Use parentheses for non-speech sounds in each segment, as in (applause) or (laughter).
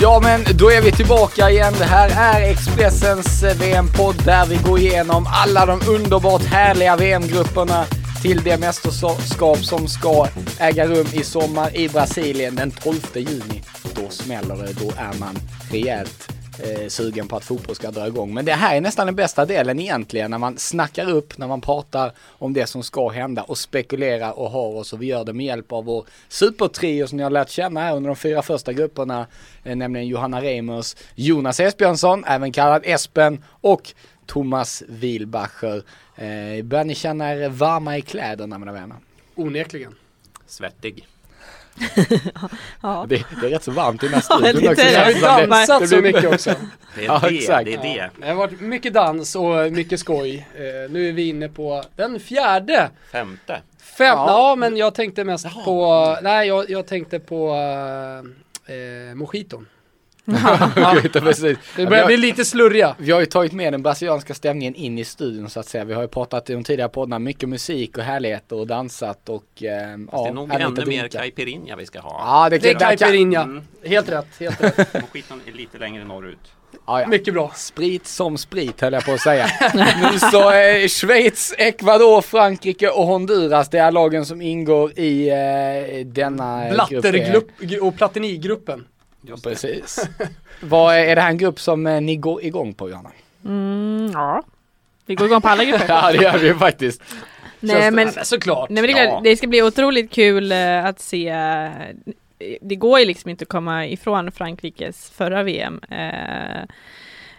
Ja men då är vi tillbaka igen. Det här är Expressens eh, VM-podd där vi går igenom alla de underbart härliga VM-grupperna till det mästerskap som ska äga rum i sommar i Brasilien den 12 juni. Då smäller det, då är man rejält eh, sugen på att fotboll ska dra igång. Men det här är nästan den bästa delen egentligen när man snackar upp, när man pratar om det som ska hända och spekulerar och har oss och vi gör det med hjälp av vår supertrio som ni har lärt känna här under de fyra första grupperna, eh, nämligen Johanna Reimers, Jonas Esbjörnsson, även kallad Espen och Thomas Wilbacher. Eh, börjar ni känna er varma i kläderna mina vänner? Onekligen. Svettig. Ja. Det, det är rätt så varmt i den här Ja, studion också. det. det det. Dansat så mycket också. Det är Ja, det, exakt. det är det. Det har varit mycket dans och mycket skoj. Eh, nu är vi inne på den fjärde. Femte. Fem, Ja. ja. men jag tänkte mest Jaha. på, nej jag, jag tänkte på eh, eh, mojiton. (laughs) Okej, precis. Det Ja, vi, börjar bli lite slurriga. vi har ju tagit med den brasilianska stämningen in i studion så att säga. Vi har ju pratat i de tidigare poddarna mycket musik och härligheter och dansat och eh, ja, det är nog ännu mer caipirinha vi ska ha. Ja, det, Det är caipirinha. Mm. Helt rätt, helt rätt. (laughs) Mojiton är lite längre norrut. Ja, ja. Mycket bra. Sprit som sprit höll jag på att säga. nu så eh, Schweiz, Ecuador, Frankrike och Honduras. Det är lagen som ingår i eh, denna grupp. Blattergrupp och Platinigruppen. Ja, precis. (laughs) Vad är, är det här en grupp som eh, ni går igång på Johanna? Mm, ja. Vi går igång på alla grupper. (laughs) Ja det gör vi ju faktiskt. Nej men, såklart. nej, men det, Ja. det ska bli otroligt kul eh, att se eh, Det går ju liksom inte att komma ifrån Frankrikes förra VM eh,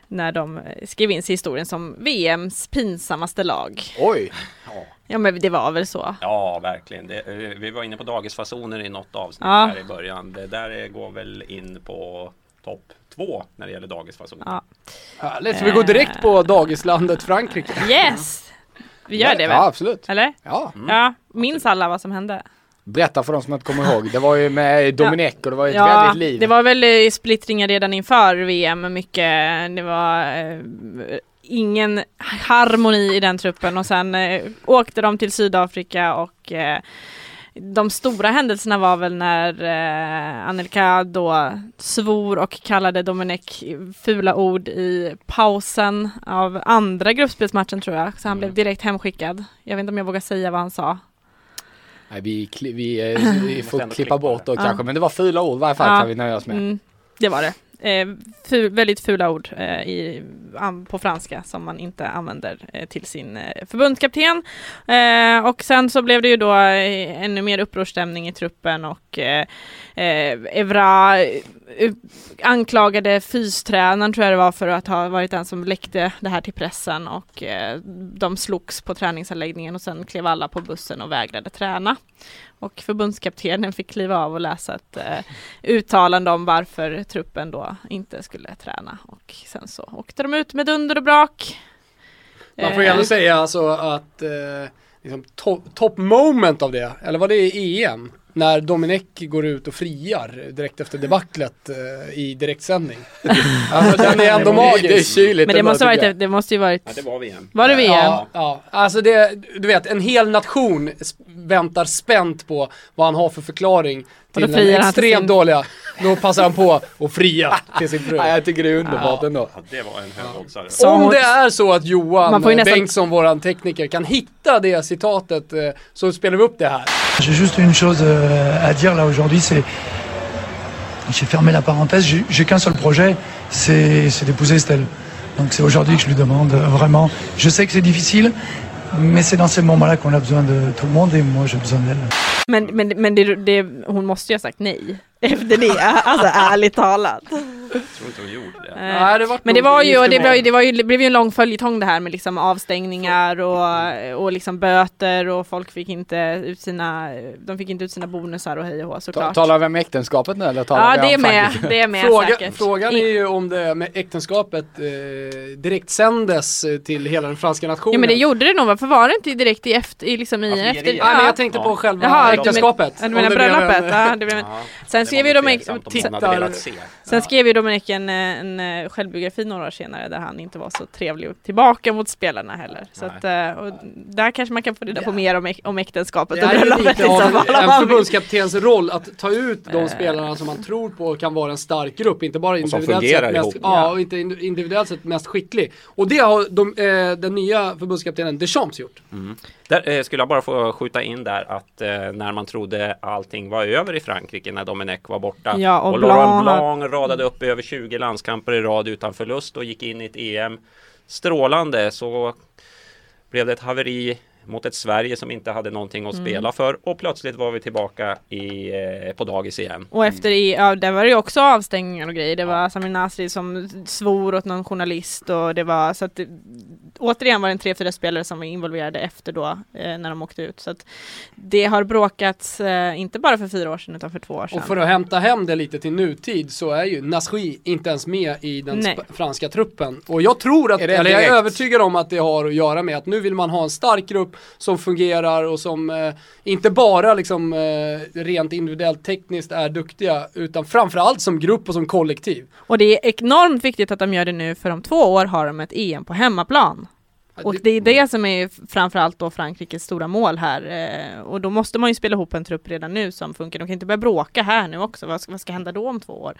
När de skrev in sig i historien som VMs pinsammaste lag Oj. Ja, Ja men det var väl så ja verkligen. Det, eh, vi var inne på dagisfasoner i något avsnitt Ja. här i början. Det där eh, går väl in på topp två när det gäller dagisfasoner. Ja. Härligt, så vi går direkt på dagislandet Frankrike. Yes! Vi gör det Ja väl? absolut. Eller? Ja. Mm. Ja, minns alla vad som hände? Berätta för de som inte kommer ihåg. Det var ju med Dominic och det var ju ett Ja, väldigt liv. det var väl eh, splittringar redan inför VM mycket. Det var eh, ingen harmoni i den truppen och sen eh, åkte de till Sydafrika och eh, de stora händelserna var väl när eh, Anelka då svor och kallade Domenech fula ord i pausen av andra gruppspelsmatchen tror jag. Så han Mm. blev direkt hemskickad. Jag vet inte om jag vågar säga vad han sa. Nej, vi, vi, eh, vi (laughs) Måste får klippa bort då kanske. Men det var fula ord i varje fall Ja. kan vi nöja oss med. Mm, det var det. Eh, ful, väldigt fula ord eh, i, på franska som man inte använder eh, till sin eh, förbundskapten. Eh, och sen så blev det ju då eh, ännu mer upprorsstämning i truppen och eh, eh, Evra eh, anklagade fystränaren tror jag det var för att ha varit den som läckte det här till pressen och eh, de slogs på träningsanläggningen och sen klev alla på bussen och vägrade träna. Och förbundskaptenen fick kliva av och läsa ett eh, uttalande om varför truppen då inte skulle träna. Och sen så åkte de ut med dunder och brak. Man får ju Eh, ändå säga alltså att eh, liksom top, top moment av det, eller var det i EM? När Dominic går ut och friar direkt efter debaclet eh, i direktsändning. alltså den är ändå Det är magisk. kyligt. Men det måste, varit, det måste ju varit, Ja, det var VM. var det VM? Ja, ja, alltså det, du vet en hel nation väntar spänt på vad han har för förklaring till den extremt sin- jag. Då passar han på att fria till sin fru. (laughs) Ja, jag tycker det är underbart Ja. ändå. Ja, det var en högoddsare. Om det är så att Johan nästan- Bengtsson, våran tekniker, kan hitta det citatet eh, så spelar vi upp det här. J'ai juste une chose à dire là aujourd'hui, c'est j'ai fermé la parenthèse. J'ai qu'un seul projet, c'est c'est d'épouser Estelle. Donc c'est aujourd'hui que je lui demande euh, vraiment. Je sais que c'est difficile, mais c'est dans ces moments-là qu'on a besoin de tout le monde et moi j'ai besoin d'elle. Men, men, men det, det, hon måste ju ha sagt nej. Efter det, alltså ärligt talat. Jag tror inte de gjorde det. Eh, Nej, det var Men det var ju, det, var ju, mer. det, var ju, det blev ju en lång följetong det här med liksom avstängningar och, och liksom böter och folk fick inte ut sina, de fick inte ut sina bonusar och hej och hå Ta, såklart. talar vi om äktenskapet nu eller talar Ja vi det är om med, det är med Fråga, säkert. frågan är ju om det med äktenskapet eh, direkt sändes eh, till hela den franska nationen. Ja men det gjorde det nog va? För var det inte direkt i efter, i liksom i Ja, efter? Nej men Ja. jag tänkte på Ja. själva Jaha, du men- äktenskapet. Ja, du Om menar en- bröllopet? Ja, det blev en, Ja, Sen skrev ju tittar- se. sen skrev ju Dominik en, en eh, självbiografi några år senare där han inte var så trevlig tillbaka mot spelarna heller. Så att, eh, och där kanske man kan få reda på mer om, om äktenskapet och bröllopet. lite liksom, av en förbundskaptens roll att ta ut de Eh. spelarna som man tror på kan vara en stark grupp, inte bara Och individuellt sett mest, ihop. ja, och inte ind- individuellt sett mest skicklig. Och det har de, eh, den nya förbundskaptenen Deschamps gjort. Där eh, skulle jag bara få skjuta in där att eh, när man trodde allting var över i Frankrike när Domenech var borta. Ja, och och, Laurent Blanc Blanc radade upp över 20 landskamper i rad utan förlust och gick in i ett EM strålande. Så blev det ett haveri mot ett Sverige som inte hade någonting att Mm. spela för och plötsligt var vi tillbaka i, eh, på dagis igen. Och efter i, ja där var det ju också avstängningar och grejer. Det var Samir Nasri som svor åt någon journalist och det var så att det, återigen var det en tre, fyra spelare som var involverade efter då eh, när de åkte ut. Så att det har bråkats eh, inte bara för fyra år sedan utan för två år sedan. Och för att hämta hem det lite till nutid så är ju Nasri inte ens med i den franska truppen. Och jag tror att, eller jag är direkt? övertygad om att det har att göra med att nu vill man ha en stark grupp som fungerar och som eh, inte bara liksom eh, rent individuellt tekniskt är duktiga utan framförallt som grupp och som kollektiv. Och det är enormt viktigt att de gör det nu för om två år har de ett EM på hemmaplan. Och det är det som är framförallt då Frankrikes stora mål här. Eh, och då måste man ju spela ihop en trupp redan nu som funkar. De kan inte börja bråka här nu också. Vad ska, vad ska hända då om två år?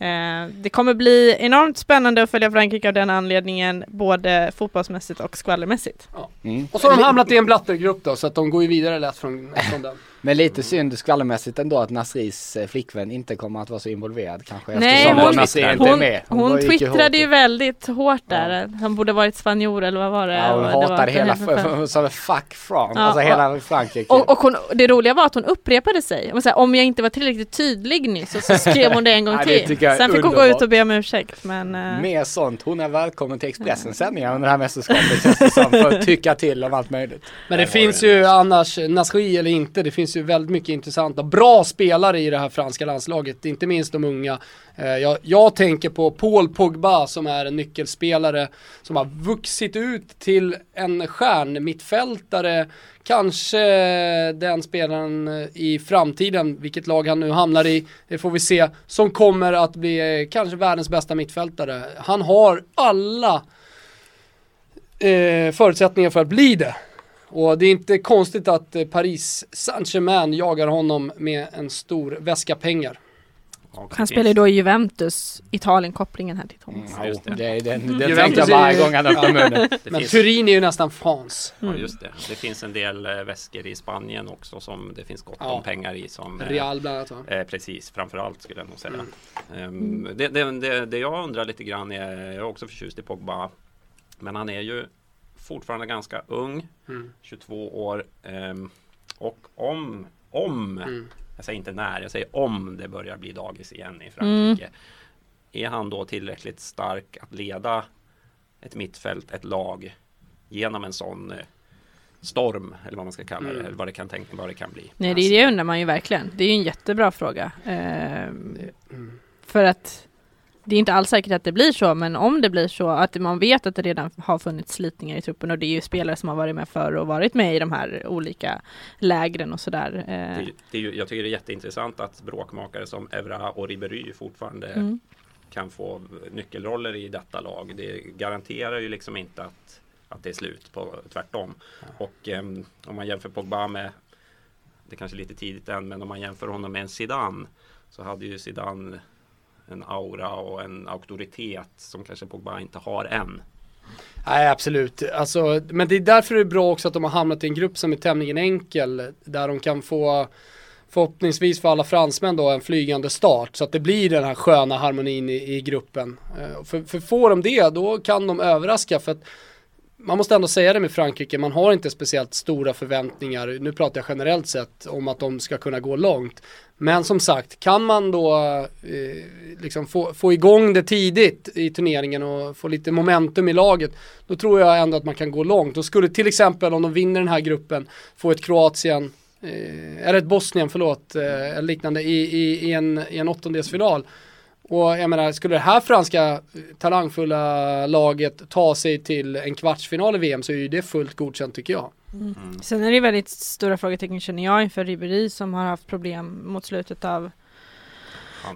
Eh, det kommer bli enormt spännande att följa Frankrike av den anledningen, både fotbollsmässigt och skvallermässigt. Mm. Och så har de hamnat i en blattergrupp då så att de går ju vidare lätt från, från den. Men lite synd skvallermässigt ändå att Nasris eh, flickvän inte kommer att vara så involverad kanske. Nej, hon- Nasri inte är Hon, med. hon, gick twittrade ju väldigt hårt där. Han borde varit spanjor eller vad var det? Ja, hon Det var hatade hela, hon sa fuck from, Ja, alltså och- hela Frankrike. Och, och hon, det roliga var att hon upprepade sig. Hon sa, om jag inte var tillräckligt tydlig nyss så, så skrev hon det en gång (laughs) Ja, det till. Sen fick hon gå ut och be om ursäkt. Men, eh, Mer sånt, hon är välkommen till Expressens sändningar under det här mästerskapet känns det som, för att tycka till om allt möjligt. Men det har finns ju annars, Nasri eller inte, det finns finns ju väldigt mycket intressanta, bra spelare i det här franska landslaget, inte minst de unga. Eh, jag, jag tänker på Paul Pogba som är en nyckelspelare som har vuxit ut till en stjärnmittfältare, kanske den spelaren eh, i framtiden, vilket lag han nu hamnar i, det får vi se, som kommer att bli eh, kanske världens bästa mittfältare. Han har alla eh, förutsättningar för att bli det. Och det är inte konstigt att eh, Paris Saint-Germain jagar honom med en stor väska pengar. Och han spelar ju då i Juventus, Italien-kopplingen här till Thomas. Mm, just det. det. Det, det, det Juventus tänkte jag varje är- gång han öppnade (laughs) munnen. Men finns- Turin är ju nästan France. Ja just det. Det finns en del eh, väskor i Spanien också som det finns gott Ja. om pengar i som eh, Real bland annat va? Eh, precis, framförallt skulle jag nog säga. Mm. Det, det, det, det jag undrar lite grann är, jag är också förtjust i Pogba. Men han är ju fortfarande ganska ung, Mm. 22 år. ehm, och om, om, Mm. jag säger inte när, jag säger om det börjar bli dagis igen i Frankrike. Är han då tillräckligt stark att leda ett mittfält, ett lag genom en sån eh, storm eller vad man ska kalla det, Mm. eller vad det kan tänka, vad det kan bli. Nej, det, det undrar man ju verkligen. Det är ju en jättebra fråga. Mm. för att det är inte alls säkert att det blir så, men om det blir så att man vet att det redan har funnits slitningar i truppen och det är ju spelare som har varit med förr och varit med i de här olika lägren och sådär. Det, Eh, det är jag tycker det är jätteintressant att bråkmakare som Evra och Ribéry fortfarande mm. kan få nyckelroller i detta lag. Det garanterar ju liksom inte att, att det är slut, på, tvärtom. Och ehm, om man jämför Pogba med, det är kanske lite tidigt än, men om man jämför honom med en Zidane så hade ju Zidane en aura och en auktoritet som kanske Pogba inte har än. Nej absolut, alltså, men det är därför det är bra också att de har hamnat i en grupp som är tämligen enkel. Där de kan få förhoppningsvis för alla fransmän då en flygande start. Så att det blir den här sköna harmonin i, i gruppen. Eh, för, för får de det då kan de överraska. För att man måste ändå säga det med Frankrike, man har inte speciellt stora förväntningar, nu pratar jag generellt sett, om att de ska kunna gå långt. Men som sagt, kan man då eh, liksom få, få igång det tidigt i turneringen och få lite momentum i laget, då tror jag ändå att man kan gå långt. Och skulle till exempel om de vinner den här gruppen få ett Kroatien, eh, eller ett Bosnien, förlåt, eh, liknande i, i, i, en, i en åttondelsfinal, och jag menar, skulle det här franska talangfulla laget ta sig till en kvartsfinal i VM så är ju det fullt godkänt tycker jag. Mm. Sen är det väldigt stora frågetecken känner jag inför Ribéry som har haft problem mot slutet av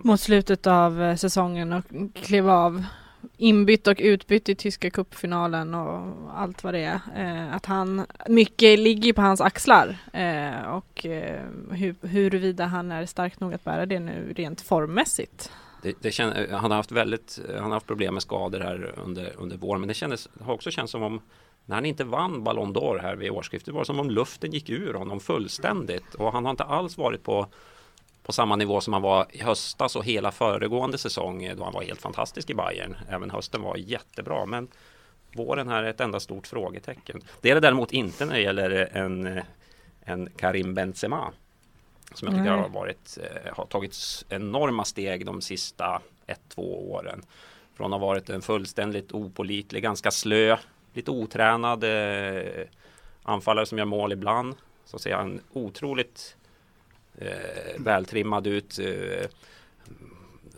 mot slutet av eh, säsongen och klev av inbytt och utbytt i tyska cupfinalen och allt vad det är. Eh, att han, mycket ligger på hans axlar eh, och eh, hur, huruvida han är stark nog att bära det nu rent formmässigt. Det, det känd, eh, han har haft väldigt, eh, han har haft problem med skador här under, under våren men det kändes, har också känts som om när han inte vann Ballon d'Or här vid årsskiftet var det som om luften gick ur honom fullständigt och han har inte alls varit på på samma nivå som han var i höstas och hela föregående säsong eh, då han var helt fantastisk i Bayern. Även hösten var jättebra men våren här är ett enda stort frågetecken. Det är det däremot inte när det gäller en, en Karim Benzema som jag tycker har, varit, eh, har tagit enorma steg de sista ett, två åren. Från att ha varit en fullständigt opolitlig, ganska slö, lite otränad eh, anfallare som gör mål ibland. Så ser han otroligt eh, vältrimmad ut. Eh,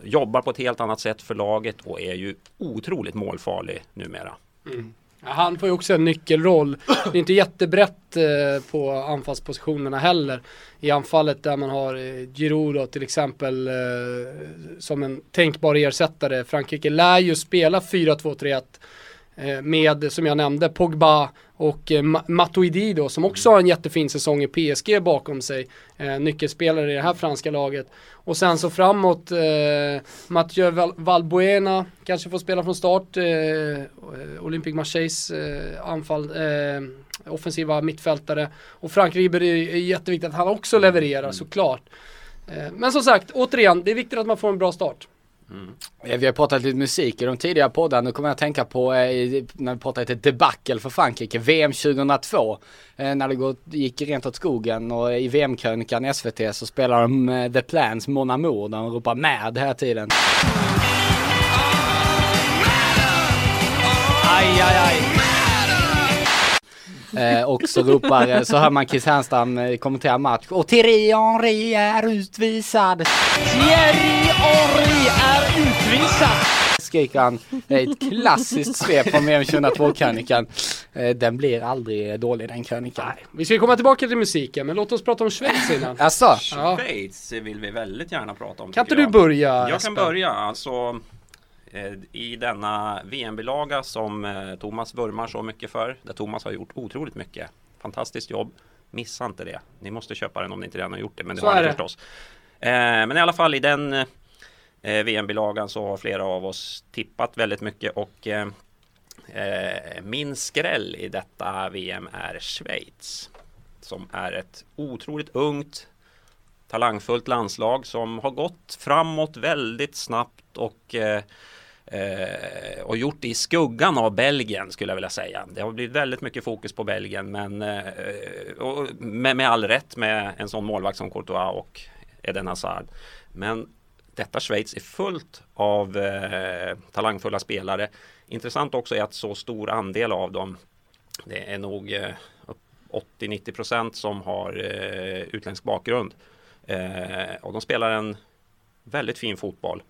jobbar på ett helt annat sätt för laget och är ju otroligt målfarlig numera. Mm. Han får ju också en nyckelroll. Det är inte jättebrett eh, på anfallspositionerna heller. I anfallet där man har eh, Giroud till exempel eh, som en tänkbar ersättare. Frankrike lär ju spela 4-2-3-1 med, som jag nämnde, Pogba och eh, Matuidi då som också har en jättefin säsong i PSG bakom sig. Eh, nyckelspelare i det här franska laget. Och sen så framåt eh, Mathieu Val Valbuena kanske får spela från start. Eh, Olympic Marseilles eh, anfall, eh, offensiva mittfältare. Och Frank Riber är, är jätteviktigt att han också levererar mm. såklart. Eh, men som sagt, återigen, det är viktigt att man får en bra start. Mm. Eh, vi har pratat lite musik i de tidigare poddarna. Nu kommer jag att tänka på eh, när vi pratade lite debacle för Frankrike. VM 2002. Eh, när det gick rent åt skogen och i VM-krönikan i SVT så spelar de The Plans Mon Amour där de ropar med hela tiden. Aj, aj, aj. Eh, och så ropar, eh, så hör man Chris Härnstam eh, kommentera match. Och Thierry Henry är utvisad. Thierry Henry är utvisad! Skriker han. Ett klassiskt svep från VM 2002-krönikan. Eh, den blir aldrig dålig den krönikan. Nej. Vi ska komma tillbaka till musiken, men låt oss prata om Schweiz (laughs) innan. Asså? Schweiz vill vi väldigt gärna prata om. Kan inte du börja? Jag kan börja. Alltså, i denna VM-bilaga som eh, Thomas vurmar så mycket för. Där Thomas har gjort otroligt mycket. Fantastiskt jobb. Missa inte det. Ni måste köpa den om ni inte redan har gjort det. Men det så har ni förstås. Eh, men i alla fall i den VM-bilagan så har flera av oss tippat väldigt mycket och min skräll i detta VM är Schweiz. Som är ett otroligt ungt talangfullt landslag som har gått framåt väldigt snabbt och Eh, eh och gjort det i skuggan av Belgien skulle jag vilja säga. Det har blivit väldigt mycket fokus på Belgien men eh, med, med all rätt med en sån målvakt som Courtois och Eden Hazard. Men detta Schweiz är fullt av eh, talangfulla spelare. Intressant också är att så stor andel av dem, det är nog eh, 80-90 procent som har eh, utländsk bakgrund. Eh, och de spelar en väldigt fin fotboll.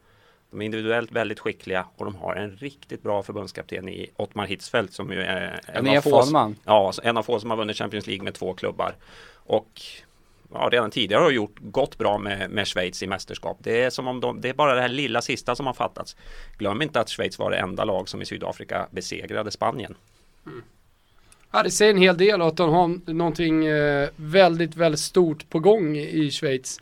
De är individuellt väldigt skickliga och de har en riktigt bra förbundskapten i Ottmar Hitzfeldt som ju är en, en av få, man. Ja, en av få som har vunnit Champions League med två klubbar. Och ja, redan tidigare har gjort gått bra med, med Schweiz i mästerskap. Det är som om de, det är bara det här lilla sista som har fattats. Glöm inte att Schweiz var det enda lag som i Sydafrika besegrade Spanien. Mm. Ja, det säger en hel del att de har någonting eh, väldigt, väldigt stort på gång i Schweiz.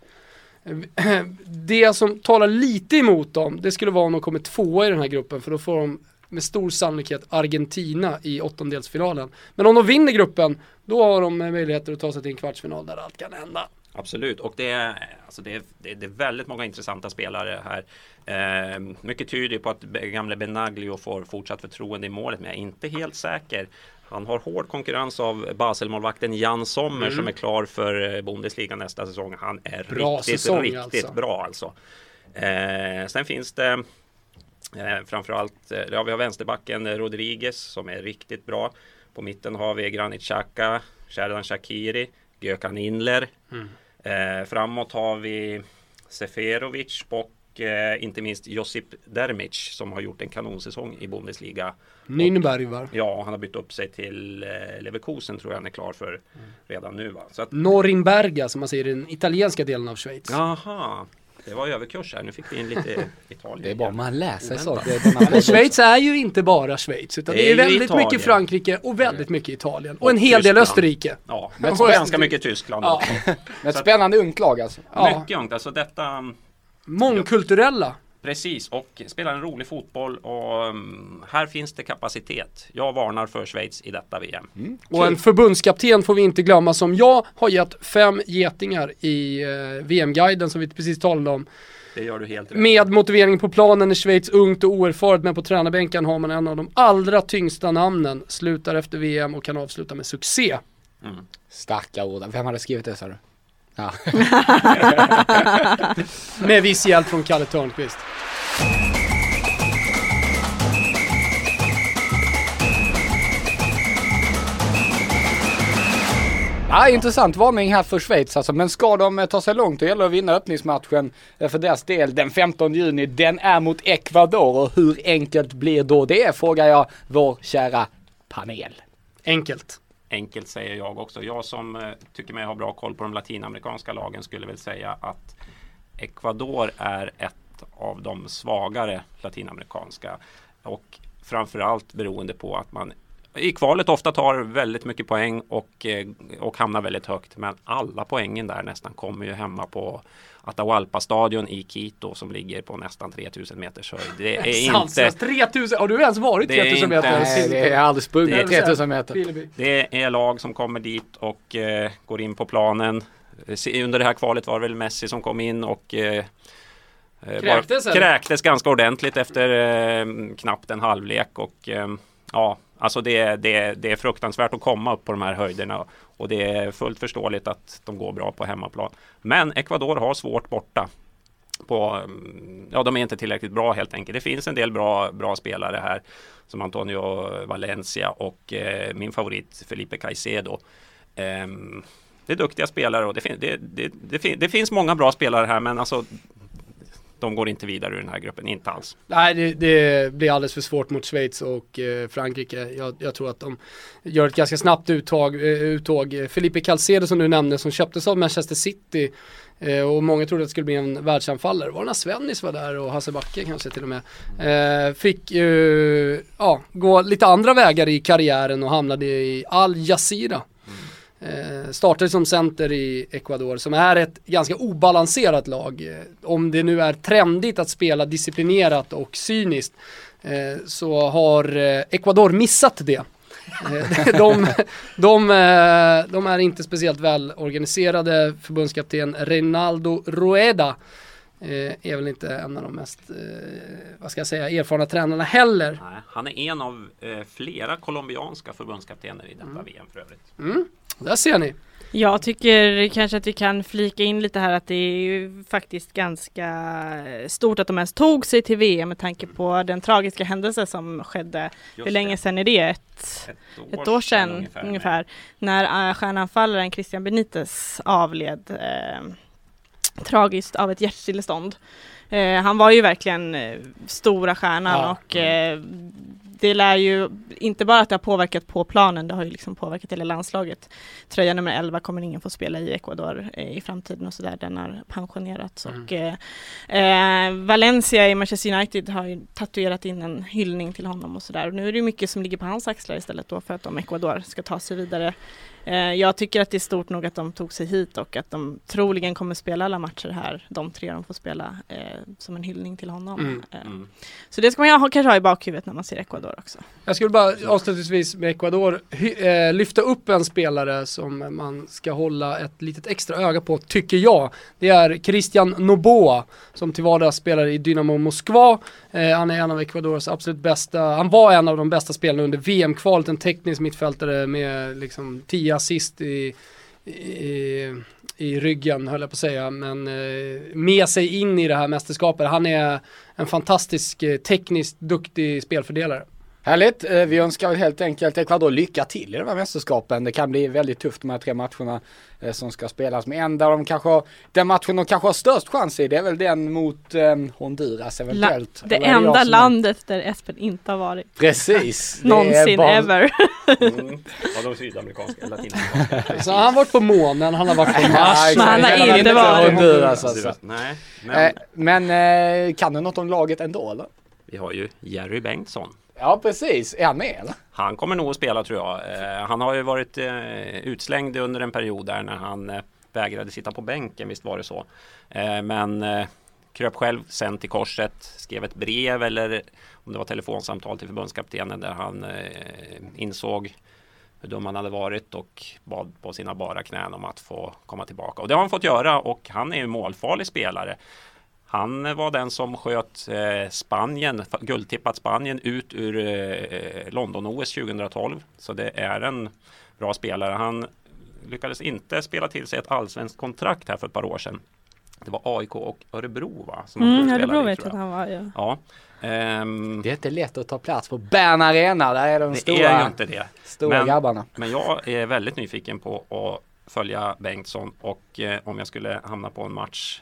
(clears throat) Det som talar lite emot dem, det skulle vara om de kommer tvåa i den här gruppen för då får de med stor sannolikhet Argentina i åttondelsfinalen. Men om de vinner gruppen, då har de eh, möjligheter att ta sig till en kvartsfinal där allt kan hända. Absolut, och det är, alltså det, är, det är väldigt många intressanta spelare här. Eh, mycket tyder på att gamle Benaglio får fortsatt förtroende i målet, men jag är inte helt säker. Han har hård konkurrens av Baselmålvakten Jan Sommer mm. som är klar för eh, Bundesliga nästa säsong. Han är bra riktigt, säsong, riktigt alltså. bra alltså. Eh, sen finns det eh, framförallt, eh, ja, vi har vänsterbacken Rodriguez som är riktigt bra. På mitten har vi Granit Xhaka, Sherdan Shakiri, Gökan Inler. Mm. Eh, framåt har vi Seferovic och eh, inte minst Josip Dermic som har gjort en kanonsäsong i Bundesliga. Nürnberg va? Ja, han har bytt upp sig till eh, Leverkusen tror jag han är klar för mm. redan nu va. Så att, Norimberga som man säger i den italienska delen av Schweiz. Jaha, det var överkurs här, nu fick vi in lite (laughs) Italien. Det är bara man läser saker. Men Schweiz är ju inte bara Schweiz utan det är, det är väldigt Italien. mycket Frankrike och väldigt mycket Italien. Och, och en hel Tyskland. del Österrike. Ja, men ganska mycket Tyskland. Ja. (laughs) Ett spännande ungt lag alltså. Ja. Mycket ungt, alltså detta Mångkulturella. Precis, och spelar en rolig fotboll och um, här finns det kapacitet. Jag varnar för Schweiz i detta VM. Mm. Och en förbundskapten får vi inte glömma som jag har gett fem getingar i eh, VM-guiden som vi precis talade om. Det gör du helt rätt. Med motivering på planen är Schweiz ungt och oerfaret men på tränarbänken har man en av de allra tyngsta namnen. Slutar efter VM och kan avsluta med succé. Mm. Starka ord. Vem hade skrivit det sa du? Ja. (laughs) Med viss hjälp från Kalle Törnqvist. Ja, intressant varning här för Schweiz alltså. Men ska de eh, ta sig långt då gäller det att vinna öppningsmatchen eh, för deras del den 15 juni. Den är mot Ecuador och hur enkelt blir då det? Frågar jag vår kära panel. Enkelt enkelt säger jag också. Jag som eh, tycker mig ha bra koll på de latinamerikanska lagen skulle väl säga att Ecuador är ett av de svagare latinamerikanska och framförallt beroende på att man i kvalet ofta tar väldigt mycket poäng och, eh, och hamnar väldigt högt. Men alla poängen där nästan kommer ju hemma på Atahualpa-stadion i Quito som ligger på nästan 3000 meters höjd. Det är (laughs) inte... 3000? Har du ens varit 3000 meter? Nej, det är aldrig sprungit 3000 meter. Det är lag som kommer dit och eh, går in på planen. Under det här kvalet var det väl Messi som kom in och eh, eh Kräktes, kräktes ganska ordentligt efter eh, knappt en halvlek och eh, ja, alltså det, det, det är fruktansvärt att komma upp på de här höjderna och det är fullt förståeligt att de går bra på hemmaplan. Men Ecuador har svårt borta. På, mm, ja, de är inte tillräckligt bra helt enkelt. Det finns en del bra, bra spelare här som Antonio Valencia och eh, min favorit Felipe Caicedo. Eh, det är duktiga spelare och det, fin det, det, det, fin det, finns många bra spelare här men alltså de går inte vidare ur den här gruppen, inte alls. Nej, det, det blir alldeles för svårt mot Schweiz och eh, Frankrike. Jag, jag, tror att de gör ett ganska snabbt uttag. Eh, uttåg. Felipe Calcedo som du nämnde som köptes av Manchester City eh, och många trodde att det skulle bli en världsanfallare. Var det när Svennis var där och Hasse Backe kanske till och med. Eh, fick ja, gå lite andra vägar i karriären och hamnade i Al Jazeera Eh, startade som center i Ecuador som är ett ganska obalanserat lag. Eh, om det nu är trendigt att spela disciplinerat och cyniskt eh, så har eh, Ecuador missat det. Eh, (laughs) de, de, de, är inte speciellt väl organiserade. Förbundskapten Reinaldo Rueda är väl inte en av de mest, vad ska jag säga, erfarna tränarna heller. Nej, han är en av flera colombianska förbundskaptener i detta mm. VM för övrigt. Mm. Där ser ni. Jag tycker kanske att vi kan flika in lite här att det är ju faktiskt ganska stort att de ens tog sig till VM med tanke på den tragiska händelse som skedde. Just Hur länge sedan är det? Ett, ett, år, ett år sedan ungefär, ungefär när uh, stjärnanfallaren Christian Benitez avled eh, tragiskt av ett hjärtstillestånd. Eh, han var ju verkligen eh, stora stjärnan ja. och eh, det lär ju inte bara att det har påverkat på planen, det har ju liksom påverkat hela landslaget. Tröja nummer 11 kommer ingen få spela i Ecuador eh, i framtiden och sådär, den har pensionerats. Mm. Och, eh, eh, Valencia i Manchester United har ju tatuerat in en hyllning till honom och sådär. Nu är det mycket som ligger på hans axlar istället då för att om Ecuador ska ta sig vidare. Eh, jag tycker att det är stort nog att de tog sig hit och att de troligen kommer spela alla matcher här, de tre de får spela, eh, som en hyllning till honom. Mm. Eh, Mm. Så det ska man ha, kanske ha i bakhuvudet när man ser Ecuador också. Jag skulle bara avslutningsvis med Ecuador hy, eh, lyfta upp en spelare som man ska hålla ett litet extra öga på, tycker jag. Det är Christian Noboa som till vardags spelar i Dynamo Moskva. Eh, han är en av Ecuadors absolut bästa, han var en av de bästa spelarna under VM-kvalet, en teknisk mittfältare med liksom 10 assist i, i, i ryggen höll jag på att säga, men eh, med sig in i det här mästerskapet. Han är en fantastisk eh, tekniskt duktig spelfördelare. Härligt, Eh, vi önskar helt enkelt Ecuador lycka till i de här mästerskapen. Det kan bli väldigt tufft de här tre matcherna eh, som ska spelas. Men en där de kanske har, den matchen de kanske har störst chans i, det är väl den mot eh, Honduras eventuellt. det Eller enda är- landet där Espen inte har varit. Precis. (laughs) det Någonsin bara- ever. Mm. (laughs) Ja, de sydamerikanska, latinamerikanska. Så han har varit på månen, han har varit på Mars. Men han har inte varit- Honduras alltså. Nej, men Eh, Men eh, kan du något om laget ändå eller? vi har ju Jerry Bengtsson. Ja precis, är han med eller? Han kommer nog att spela tror jag. Eh, han har ju varit eh, utslängd under en period där när han eh, vägrade sitta på bänken, visst var det så. Eh, men eh, kröp själv sen till korset, skrev ett brev eller om det var telefonsamtal till förbundskaptenen där han eh, insåg hur dum han hade varit och bad på sina bara knän om att få komma tillbaka. Och det har han fått göra och han är ju målfarlig spelare. Han var den som sköt eh, Spanien, guldtippat Spanien ut ur eh, London-OS 2012. Så det är en bra spelare. Han lyckades inte spela till sig ett allsvenskt kontrakt här för ett par år sedan. Det var AIK och Örebro va? Som Mm, Örebro vet jag att han var ju. Ja. Ehm, Det är inte lätt att ta plats på Bern Arena, där är de det stora, är ju inte det. stora Men- grabbarna. Men jag är väldigt nyfiken på att följa Bengtsson och eh, om jag skulle hamna på en match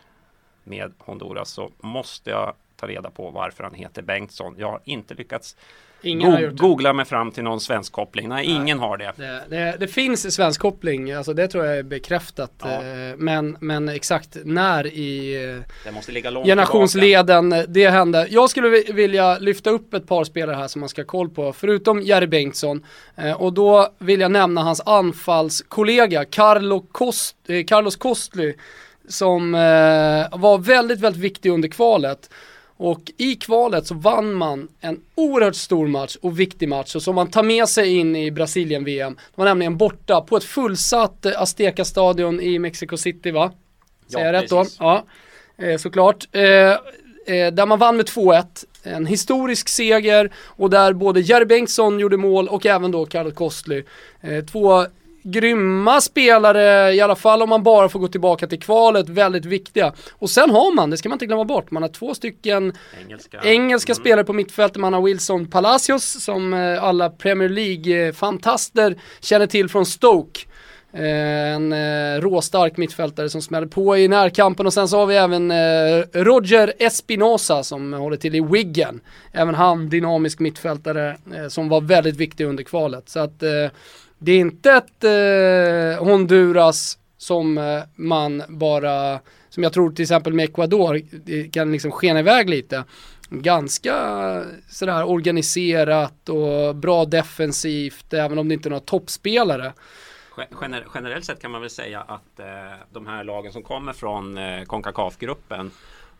med Honduras så måste jag ta reda på varför han heter Bengtsson. Jag har inte lyckats go- googla mig fram till någon svensk koppling. Nej, ingen har det. Det, det, det finns svensk koppling, alltså det tror jag är bekräftat. Ja. Eh, Men, men exakt när i eh, tillbaka. generationsleden eh, det hände. Jag skulle vi- vilja lyfta upp ett par spelare här som man ska ha koll på, förutom Jerry Bengtsson. Eh, Och då vill jag nämna hans anfallskollega Carlo Cost, Carlos Kostly som eh, var väldigt, väldigt viktig under kvalet. Och i kvalet så vann man en oerhört stor match och viktig match och som man tar med sig in i Brasilien-VM. De var nämligen borta på ett fullsatt eh, Azteca-stadion i Mexico City va? Ja, Säger jag rätt då? precis. Ja, eh, såklart. Eh, eh, där man vann med 2-1. En historisk seger och där både Jerry Bengtsson gjorde mål och även då Carlos Kostly. Eh, två grymma spelare, i alla fall om man bara får gå tillbaka till kvalet, väldigt viktiga. Och sen har man, det ska man inte glömma bort, man har två stycken Engelska, engelska Mm. spelare på mittfältet. Man har Wilson Palacios som eh, alla Premier League-fantaster känner till från Stoke. Eh, En eh, råstark mittfältare som smäller på i närkampen och sen så har vi även eh, Roger Espinosa som håller till i Wigan. Även han dynamisk mittfältare eh, som var väldigt viktig under kvalet. Så att det är inte ett eh, Honduras som eh, man bara, som jag tror till exempel med Ecuador, det kan liksom skena iväg lite. Ganska sådär organiserat och bra defensivt, även om det inte är några toppspelare. Gener- generellt sett kan man väl säga att eh, de här lagen som kommer från eh, Concacaf-gruppen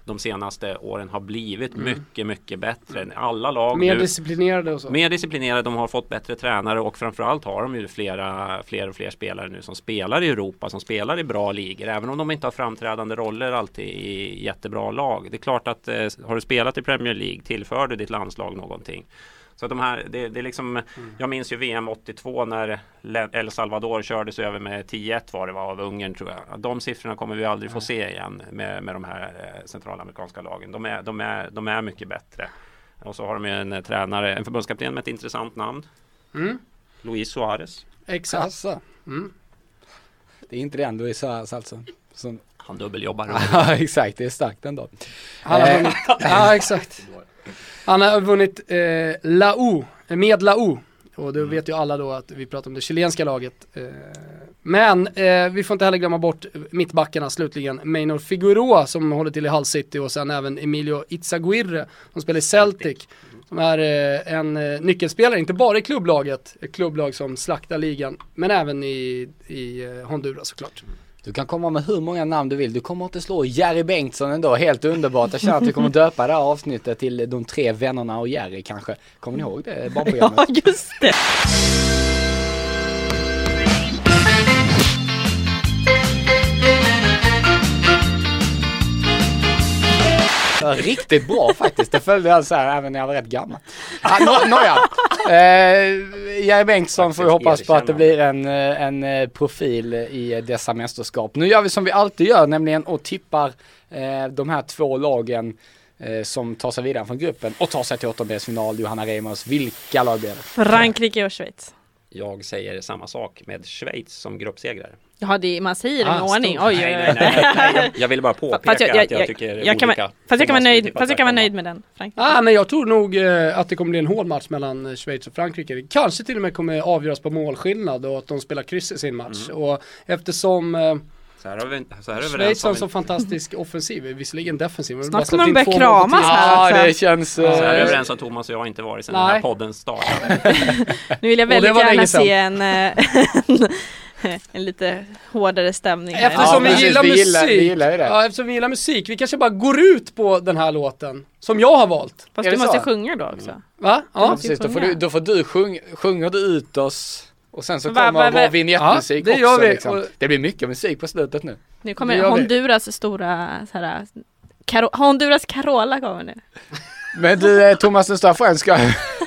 de senaste åren har blivit mycket, mycket bättre. Alla lag Mer nu, disciplinerade och så. mer disciplinerade, de har fått bättre tränare och framförallt har de ju flera, fler och fler spelare nu som spelar i Europa, som spelar i bra ligor, även om de inte har framträdande roller alltid i jättebra lag. Det är klart att eh, har du spelat i Premier League tillför du ditt landslag någonting. Så att de här, det, det är liksom, jag minns ju VM 82 när El Salvador kördes över med 10-1 var det var av Ungern tror jag. De siffrorna kommer vi aldrig få se igen med, med de här eh, centralamerikanska lagen. De är, de, är, de är mycket bättre. Och så har de ju en eh, tränare, en förbundskapten med ett intressant namn. Mm. Luis Suarez. Exakt. Alltså. Mm. Det är inte den Luis Suarez alltså. Som... Han dubbeljobbar. (laughs) Ja exakt, det är starkt ändå. Han har Eh. (laughs) ja exakt. Han har vunnit eh, Lau, med Lau. Och då vet ju alla då att vi pratar om det chilenska laget. Eh, men eh, vi får inte heller glömma bort mittbackarna slutligen. Maynor Figueroa som håller till i Hull City och sen även Emilio Itzaguirre som spelar i Celtic. Som är eh, en eh, nyckelspelare, inte bara i klubblaget, ett klubblag som slaktar ligan, men även i, i eh, Honduras såklart. Du kan komma med hur många namn du vill. Du kommer inte slå Jerry Bengtsson ändå. Helt underbart. Jag känner att vi kommer döpa det här avsnittet till de tre vännerna och Jerry kanske. Kommer ni ihåg det barnprogrammet? (laughs) Ja, just det. Var riktigt bra faktiskt. Det följde jag så här även när jag var rätt gammal. Ah, no, Nåja. Eh, Jerry Bengtsson får vi hoppas på att det blir en, eh, en eh, profil i dessa mästerskap. Nu gör vi som vi alltid gör, nämligen och tippar eh, de här två lagen eh, som tar sig vidare från gruppen och tar sig till åttondelsfinal. Johanna Reimers, vilka lag blir det? Frankrike och Schweiz. Jag säger samma sak med Schweiz som gruppsegrare. Ja, det, man säger det Ah, med ordning. stor. Oj, oj, Nej, oj. nej, nej, nej, jag- jag ville bara påpeka Fast jag- jag- att jag jag- tycker jag kan olika. Fast jag kan vara nöjd, fast jag kan vara nöjd med den. Frankrike. Ah, men jag tror nog eh, att det kommer bli en hård match mellan eh, Schweiz och Frankrike. Det kanske till och med kommer avgöras på målskillnad och att de spelar kryss i sin match. Mm. Och eftersom eh, Så här har vi, så här är vi Schweiz har en så fantastisk (laughs) offensiv, visserligen defensiv. men Snart kommer de in börja kramas här. Ja, alltså. det känns... så här Eh, överens om Thomas och jag har inte varit sedan den här Nej. podden startade. (laughs) Nu vill jag väldigt gärna se en, eh, (laughs) en, (laughs) en lite hårdare stämning här. Eftersom Ja, vi gillar vi musik. gillar- vi gillar ju det. Ja, eftersom vi gillar musik. Vi kanske bara går ut på den här låten. Som jag har valt. Fast du måste så? sjunga då också. Va? Ja. ju Precis, då får, du, då får du sjung, sjunger du ut oss och sen så Va- kommer va- va- vår vignettmusik Ja, det också. vi. Liksom. Det blir mycket musik på slutet nu. Nu kommer gör vi. Honduras stora så här, Caro- Honduras Carola kommer nu. Men du eh, Thomas, den stora frågan ska... (laughs)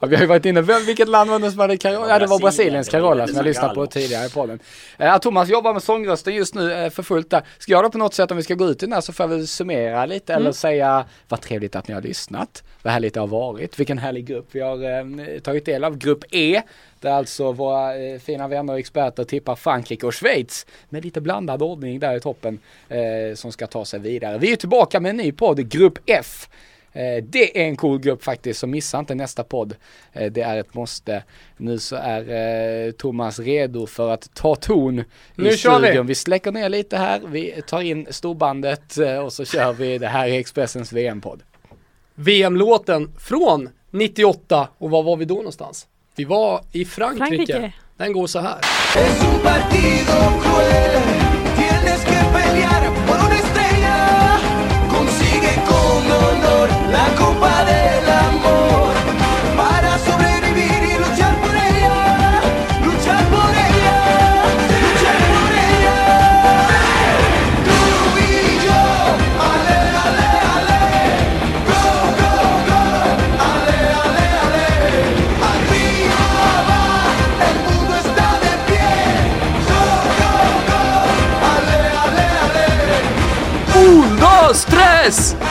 ja, vi har ju varit inne, vem, vilket land var det som hade Carola? Ja, det var Brasilien. Brasiliens Carola som jag lyssnade på tidigare i podden. Eh, Thomas jobbar med sångrösten just nu eh, för fullt där. Ska jag då på något sätt, om vi ska gå ut i den här så får väl summera lite eller säga vad trevligt att ni har lyssnat. Vad härligt det har varit. Vilken härlig grupp vi har eh, tagit del av. Grupp E. Där alltså våra eh, fina vänner och experter tippar Frankrike och Schweiz med lite blandad ordning där i toppen eh, som ska ta sig vidare. Vi är tillbaka med en ny podd, Grupp F. Eh, det är en cool grupp faktiskt, så missa inte nästa podd. Eh, det är ett måste. Nu så är eh, Thomas redo för att ta ton Nu i kör vi. studion. Vi släcker ner lite här, vi tar in storbandet och så kör vi det här i Expressens VM-podd. VM-låten från 98 och var var vi då någonstans? Vi var i Frankrike. Frankrike. Den går så här.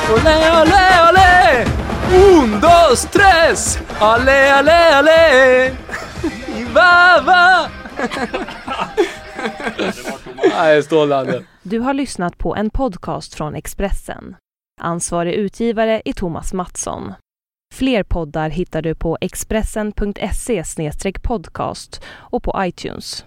Olé, olé, olé! Un, dos, tres! Allé, allé, allé! (laughs) Va, va! (laughs) Nej, strålande. Du har lyssnat på en podcast från Expressen. Ansvarig utgivare är Thomas Mattsson. Fler poddar hittar du på expressen.se podcast och på iTunes.